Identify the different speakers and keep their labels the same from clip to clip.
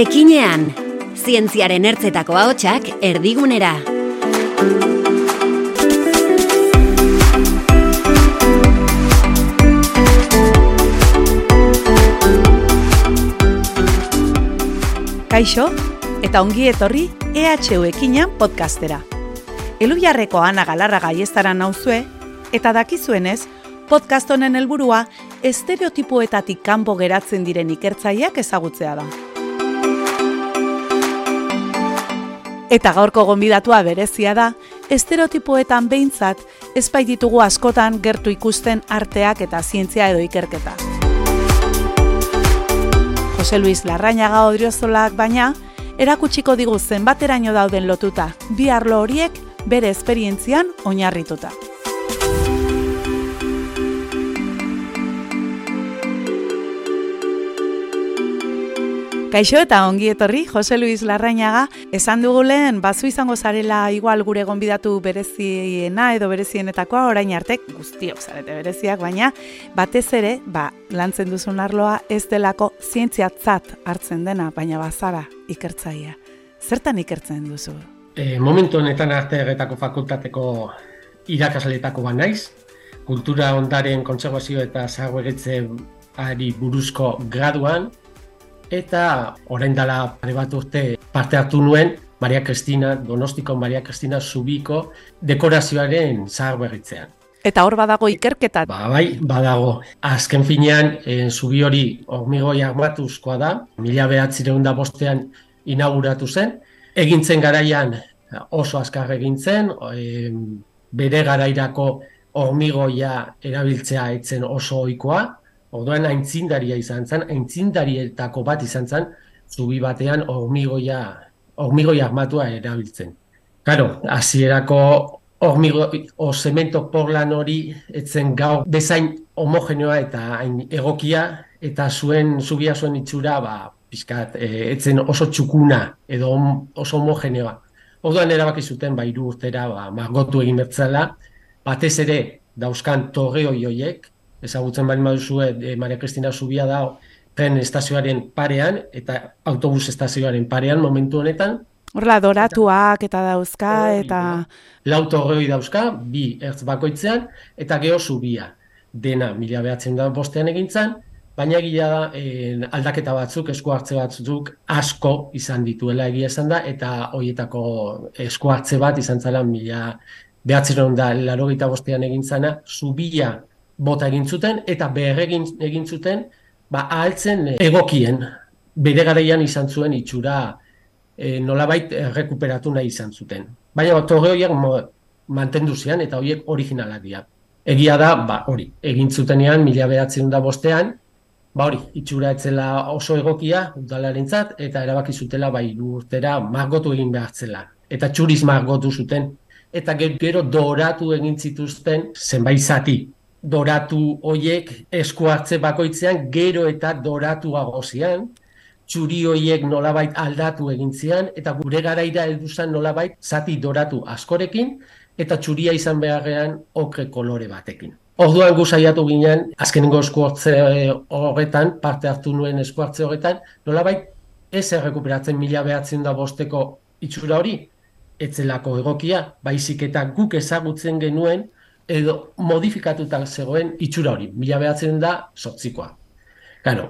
Speaker 1: Ekinean, zientziaren ertzetako ahotsak erdigunera.
Speaker 2: Kaixo, eta ongi etorri EHU Ekinean podcastera. Elujarreko Ana Galarra gaiestara nauzue, eta dakizuenez, podcast honen helburua estereotipoetatik kanpo geratzen diren ikertzaileak ezagutzea da. Eta gaurko gonbidatua berezia da, estereotipoetan behintzat, ezpai ditugu askotan gertu ikusten arteak eta zientzia edo ikerketa. Jose Luis Larrañaga odriozolak baina, erakutsiko digu zenbateraino dauden lotuta, bi arlo horiek bere esperientzian oinarrituta. Kaixo eta ongi etorri, Jose Luis Larrañaga, esan dugu lehen, bazu izango zarela igual gure gonbidatu bereziena edo berezienetakoa, orain arte guztiok zarete bereziak, baina batez ere, ba, lantzen duzun arloa ez delako zientziatzat hartzen dena, baina bazara ikertzaia. Zertan ikertzen duzu?
Speaker 3: E, momentu honetan arte egetako fakultateko irakasletako ba naiz, kultura ondaren kontserbazio eta zagoeretze ari buruzko graduan, eta orain dela pare bat urte parte hartu nuen Maria Cristina, Donostiko Maria Cristina Zubiko dekorazioaren zahar berritzean.
Speaker 2: Eta hor badago ikerketa?
Speaker 3: Ba, bai, badago. Azken finean, en, zubi hori hormigoi armatuzkoa da, mila behatzireun da bostean inauguratu zen. Egintzen garaian oso azkar egintzen, e, bere garairako hormigoia erabiltzea etzen oso ohikoa, Orduan aintzindaria izan zen, aintzindarietako bat izan zen, zubi batean hormigoia, hormigoia armatua erabiltzen. Karo, hasierako hormigo, o zemento porlan hori etzen gau bezain homogeneoa eta hain egokia, eta zuen zubia zuen itxura, ba, pizkat, e, etzen oso txukuna edo oso homogeneoa. Orduan erabaki zuten, ba, iru urtera, ba, margotu egin bertzela, batez ere, dauzkan torreo joiek, ezagutzen bali baduzu e, Maria Cristina Zubia da tren estazioaren parean eta autobus estazioaren parean momentu honetan.
Speaker 2: Horla, doratuak eta dauzka eta...
Speaker 3: Lauto hori dauzka, bi ertz bakoitzean, eta geho zubia. Dena, mila behatzen da bostean egintzen, baina egia da e, aldaketa batzuk, esku hartze batzuk asko izan dituela egia esan da, eta horietako esku hartze bat izan zela mila behatzen da laro bostean egintzana, zubia bota egin zuten eta berregin egin zuten ba ahaltzen egokien bere garaian izan zuen itxura e, nolabait errekuperatu nahi izan zuten. Baina torre horiek mantendu zian eta horiek originalak dira. Egia da, ba, hori, egin zutenean, mila behatzen da bostean, ba hori, itxura etzela oso egokia, udalarentzat, eta erabaki zutela, bai, urtera, margotu egin behartzela. Eta txuriz margotu zuten. Eta gero doratu egin zituzten zenbait zati, doratu hoiek esku hartze bakoitzean gero eta doratu agozian, txuri hoiek nolabait aldatu egin zian, eta gure garaira elduzan nolabait zati doratu askorekin, eta txuria izan beharrean okre kolore batekin. Orduan gu saiatu ginen, azkenengo esku hartze eh, horretan, parte hartu nuen esku hartze horretan, nolabait ez errekuperatzen mila behatzen da bosteko itxura hori, etzelako egokia, baizik eta guk ezagutzen genuen, edo modifikatuta zegoen itxura hori, mila behatzen da sortzikoa. Gano,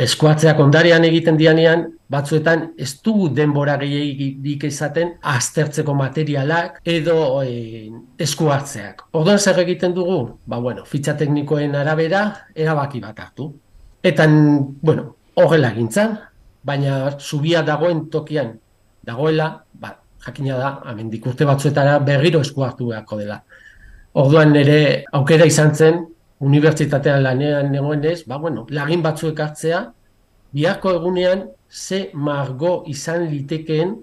Speaker 3: eskuatzeak ondarian egiten dianean, batzuetan ez dugu denbora gehiagik izaten aztertzeko materialak edo e, eskuatzeak. Orduan zer egiten dugu? Ba, bueno, fitxa teknikoen arabera, erabaki bat hartu. Eta, bueno, horrela egintzen, baina zubia dagoen tokian dagoela, ba, jakina da, amendik urte batzuetara berriro esku hartu beharko dela. Orduan ere aukera izan zen, unibertsitatean lanean negoenez, ba, bueno, lagin batzuek hartzea, biharko egunean ze margo izan litekeen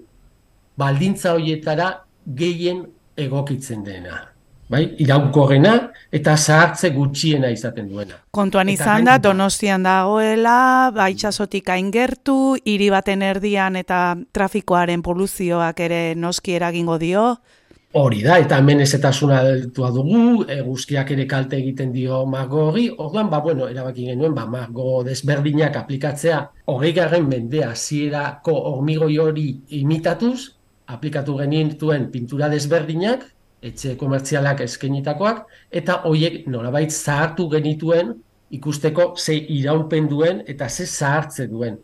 Speaker 3: baldintza horietara gehien egokitzen dena. Bai, iraunkorrena eta zahartze gutxiena izaten duena.
Speaker 2: Kontuan izan da, donostian dagoela, baitxasotik aingertu, hiri baten erdian eta trafikoaren poluzioak ere noski eragingo dio.
Speaker 3: Hori da, eta hemen ezetasuna deltua dugu, eguzkiak ere kalte egiten dio margo hori, orduan, ba, bueno, erabaki genuen, ba, margo desberdinak aplikatzea, hogei garren mendea zierako hormigoi hori imitatuz, aplikatu genituen pintura desberdinak, etxe komertzialak eskenitakoak, eta hoiek nolabait zahartu genituen ikusteko ze iraulpen duen eta ze zahartze duen.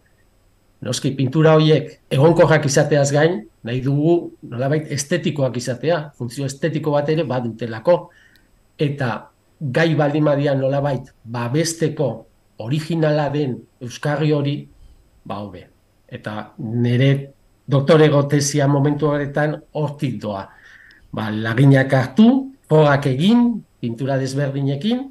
Speaker 3: Noski, pintura horiek egonkorrak izateaz gain, nahi dugu nolabait estetikoak izatea, funtzio estetiko bat ere badutelako. Eta gai baldimadian nolabait babesteko originala den Euskarri hori, ba hobe. Eta nire doktore gotezia momentu horretan hortik doa. Ba, laginak hartu, fogak egin, pintura desberdinekin,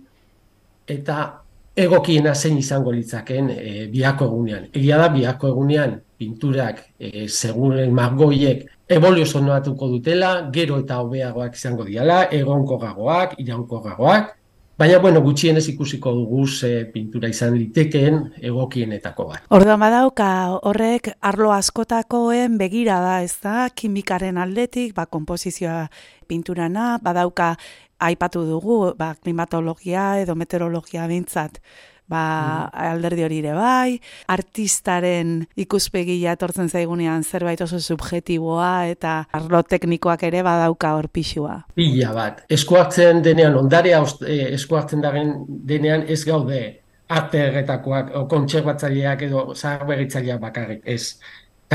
Speaker 3: eta egokiena zein izango litzaken e, biako egunean. Egia da, biako egunean pinturak e, seguren margoiek evoluzionatuko dutela, gero eta hobeagoak izango diala, egonko gagoak, iraunko gagoak, Baina, bueno, gutxienez ikusiko dugu ze pintura izan litekeen egokienetako bat.
Speaker 2: Orduan badauka horrek arlo askotakoen begira da, ez da, kimikaren aldetik, ba, komposizioa pinturana, badauka aipatu dugu, ba, klimatologia edo meteorologia bintzat, ba, mm. alderdi hori ere bai, artistaren ikuspegia etortzen zaigunean zerbait oso subjetiboa eta arlo teknikoak ere badauka hor pixua.
Speaker 3: Pila bat, eskuartzen denean, ondarea eh, eskuartzen dagen denean ez gaude arte erretakoak, o kontserbatzaileak edo zaharberritzaileak bakarrik, ez.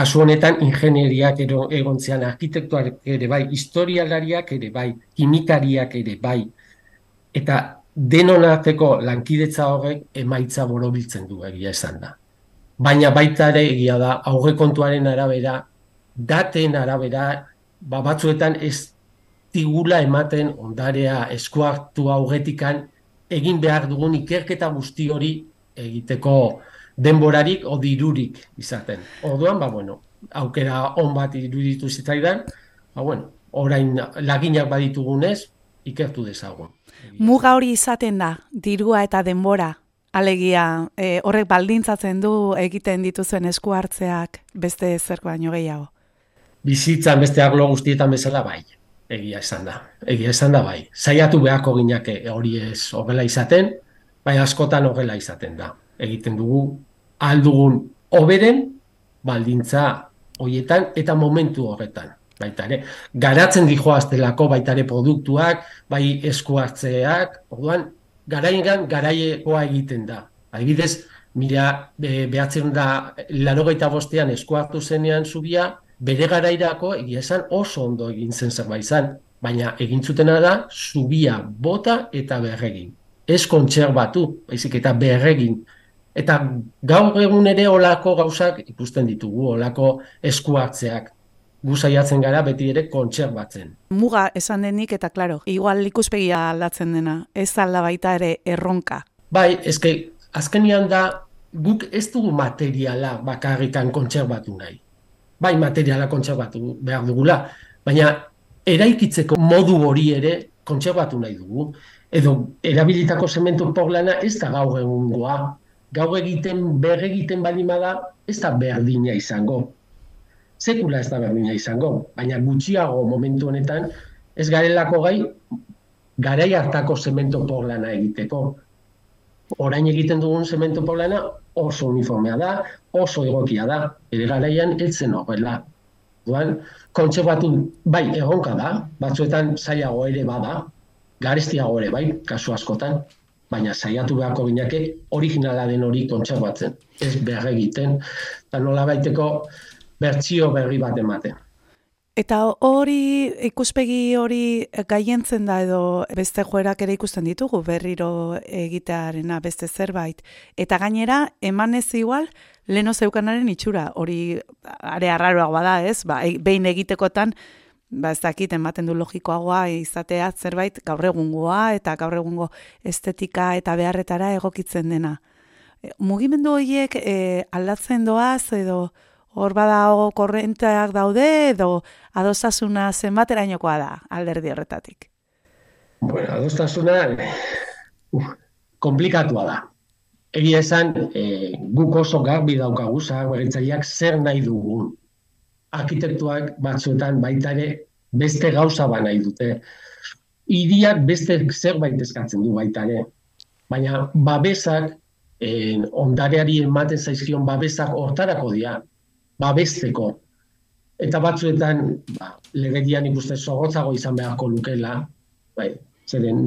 Speaker 3: Kasu honetan ingenieriak ero egontzean arkitektuak ere bai, historialariak ere bai, kimikariak ere bai. Eta denon arteko lankidetza horrek emaitza borobiltzen du egia esan da. Baina baita ere egia da aurrekontuaren arabera, daten arabera, ba batzuetan ez tigula ematen ondarea eskuartu aurretikan egin behar dugun ikerketa guzti hori egiteko denborarik o dirurik izaten. Orduan, ba bueno, aukera on bat iruditu zitzaidan, ba bueno, orain laginak baditugunez, ikertu dezagun.
Speaker 2: Muga hori izaten da, dirua eta denbora, alegia, e, horrek baldintzatzen du egiten dituzuen esku hartzeak beste zer baino gehiago.
Speaker 3: Bizitzan beste aglo guztietan bezala bai, egia esan da. Egia esan da bai. Saiatu beharko ginake hori ez horrela izaten, bai askotan horrela izaten da. Egiten dugu aldugun oberen baldintza hoietan eta momentu horretan baita ere. Garatzen dijoaztelako baita ere produktuak, bai esku hartzeak, orduan, garaiegan garaiekoa egiten da. Adibidez, mila be, behatzen da larogeita bostean esku hartu zenean zubia, bere garairako egia esan oso ondo egin zen zerbait izan, baina egin zutena da zubia bota eta berregin. Ez kontserbatu, baizik eta berregin. Eta gaur egun ere olako gauzak ikusten ditugu, olako esku hartzeak gu saiatzen gara beti ere kontserbatzen.
Speaker 2: Muga esan denik eta claro, igual ikuspegia aldatzen dena, ez alda baita ere erronka.
Speaker 3: Bai, eske azkenian da guk ez dugu materiala bakarrikan kontserbatu nahi. Bai, materiala kontserbatu behar dugula, baina eraikitzeko modu hori ere kontserbatu nahi dugu. Edo erabilitako zementu porlana ez da gaur egungoa. Gaur egiten, berregiten balimada, ez da berdina izango sekula ez da berdina izango, baina gutxiago momentu honetan ez garelako gai garai hartako zemento porlana egiteko. Orain egiten dugun zemento porlana oso uniformea da, oso egokia da, ere garaian etzen horrela. Duan, kontxe bai, egonka da, batzuetan zailago ere bada, garestiago ere bai, kasu askotan, baina saiatu beharko gineke originala den hori kontserbatzen, ez behar egiten, eta nola baiteko, bertsio berri bat ematen.
Speaker 2: Eta hori ikuspegi hori gaientzen da edo beste joerak ere ikusten ditugu berriro egitearena beste zerbait. Eta gainera, emanez igual, leno zeukanaren itxura, hori are arraroagoa bada ez, ba, behin egitekotan, ba ez dakit ematen du logikoagoa izatea zerbait gaur egungoa eta gaur egungo estetika eta beharretara egokitzen dena. E, mugimendu horiek e, aldatzen doaz edo hor badago korrenteak daude edo adostasuna zenbaterainokoa da alderdi horretatik?
Speaker 3: Bueno, adostasuna uh, komplikatua da. Egia esan, e, guk oso garbi daukagu zaharberritzaileak zer nahi dugun. Arkitektuak batzuetan baita ere beste gauza ba nahi dute. Iriak beste zerbait eskatzen du baita ere. Baina babesak, en, ondareari ematen zaizkion babesak hortarako dira, babesteko. Eta batzuetan, ba, legedian ikuste zogotzago izan beharko lukela, bai, zeren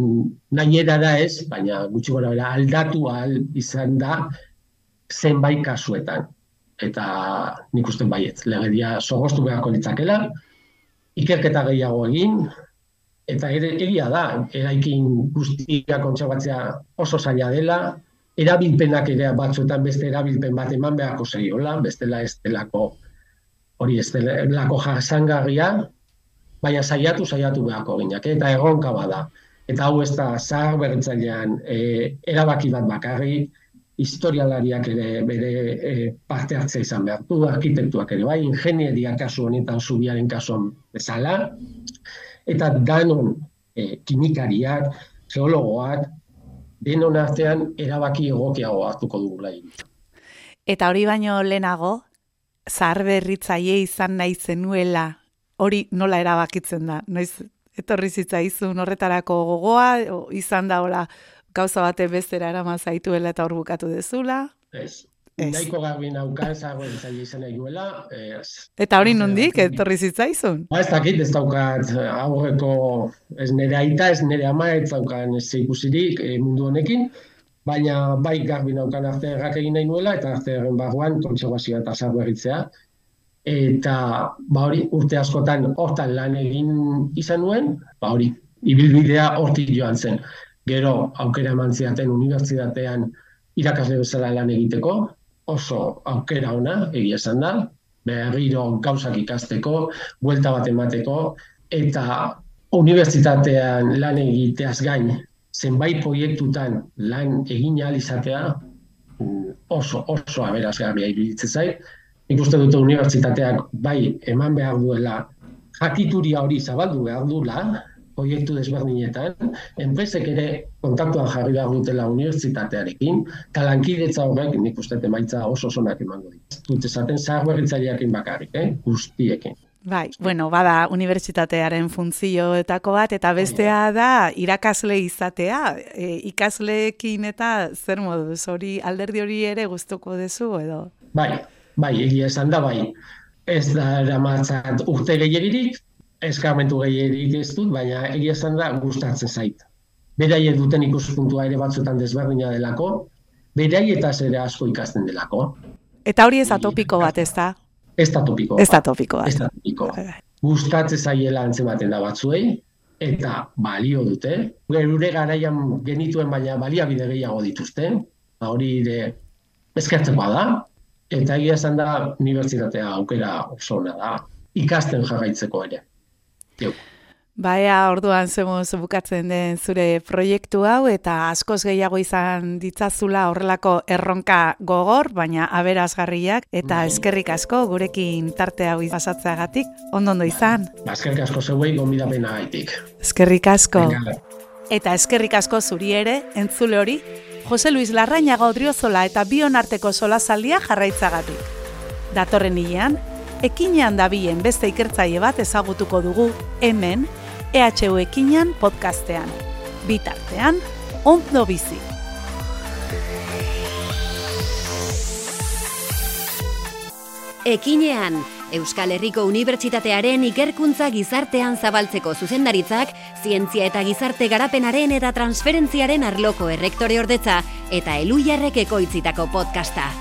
Speaker 3: nahi da ez, baina gutxi gora bera aldatu al izan da zenbait kasuetan eta nik uste baiet, legedia sogoztu beharko litzakela, ikerketa gehiago egin, eta ere, egia da, eraikin guztia kontxabatzea oso zaila dela, erabilpenak ere batzuetan beste erabilpen bat eman beharko zaiola, bestela ez delako hori ez delako jasangarria, baina saiatu saiatu beharko ginak, eta egonka bada. Eta hau ez da zahar berretzailean e, erabaki bat bakarrik, historialariak ere bere e, parte hartzea izan behar du, arkitektuak ere bai, ingenieria kasu honetan zubiaren kasuan bezala, eta danon e, kimikariak, geologoak, denon artean erabaki egokiago hartuko dugu
Speaker 2: Eta hori baino lehenago, zahar berritzaile izan nahi zenuela, hori nola erabakitzen da, noiz etorri zitzaizun horretarako gogoa, izan da hola, gauza bate bestera eraman zaituela eta hor bukatu dezula.
Speaker 3: Ez. Ez. Naiko garbi nauka ezago entzaile izan duela.
Speaker 2: Eta hori nondik, etorri zitzaizun?
Speaker 3: Ba, ez dakit, ez daukat aurreko, ez nire aita, ez nire ama, ez daukan ez ikusirik e, mundu honekin, baina bai garbi naukan arte errak egin nahi nuela, eta arte erren barruan, kontserbazioa eta zarberritzea. Eta, ba hori, urte askotan hortan lan egin izan nuen, ba hori, ibilbidea hortik joan zen gero aukera eman ziaten unibertsitatean irakasle bezala lan egiteko, oso aukera ona, egia esan da, berriro gauzak ikasteko, buelta bat emateko, eta unibertsitatean lan egiteaz gain, zenbait proiektutan lan egin izatea, oso, oso aberazgarria iruditzen zait. Nik uste dute unibertsitateak bai eman behar duela jakituria hori zabaldu behar duela, proiektu desberdinetan, enpresek ere kontaktuan jarri behar dutela unibertsitatearekin, eta lankidetza horrek nik uste emaitza oso sonak emango dit. Dut esaten zaharberritzaileakin bakarrik, eh? guztiekin.
Speaker 2: Bai, bueno, bada unibertsitatearen funtzioetako bat, eta bestea da irakasle izatea, e, ikasleekin eta zer moduz, hori alderdi hori ere gustuko dezu edo?
Speaker 3: Bai, bai, egia esan da, bai. Ez da eramatzat urte gehiagirik, eskarmentu gehierik ez dut, baina egia esan da gustatzen zait. Berai duten ikuspuntua ere batzuetan desberdina delako, berai eta ere asko ikasten delako.
Speaker 2: Eta hori ez atopiko bat, ez da?
Speaker 3: Ez da topiko.
Speaker 2: Ez da topiko bat.
Speaker 3: Ez da topiko. Gustatzen zaiela antzematen da batzuei, eta balio dute. Gure garaian genituen baina baliabide gehiago dituzte, ba, hori ere ezkertzeko da, eta egia esan da unibertsitatea aukera oso da, ikasten jarraitzeko ere.
Speaker 2: Baia orduan zemuz bukatzen den zure proiektu hau eta askoz gehiago izan ditzazula horrelako erronka gogor, baina aberazgarriak eta bai. eskerrik asko gurekin tarte hau pasatzeagatik ondo ondo izan.
Speaker 3: Ba, eskerrik asko zeuei gomidapena gaitik.
Speaker 2: Eskerrik asko. Eta eskerrik asko zuri ere, entzule hori, Jose Luis Larrañaga Odriozola eta Bion arteko solazaldia jarraitzagatik. Datorren hilean, ekinean dabien beste ikertzaile bat ezagutuko dugu hemen EHU ekinean podcastean. Bitartean, ondo bizi.
Speaker 1: Ekinean, Euskal Herriko Unibertsitatearen ikerkuntza gizartean zabaltzeko zuzendaritzak, zientzia eta gizarte garapenaren eta transferentziaren arloko errektore ordetza eta eluiarrek ekoitzitako podcasta.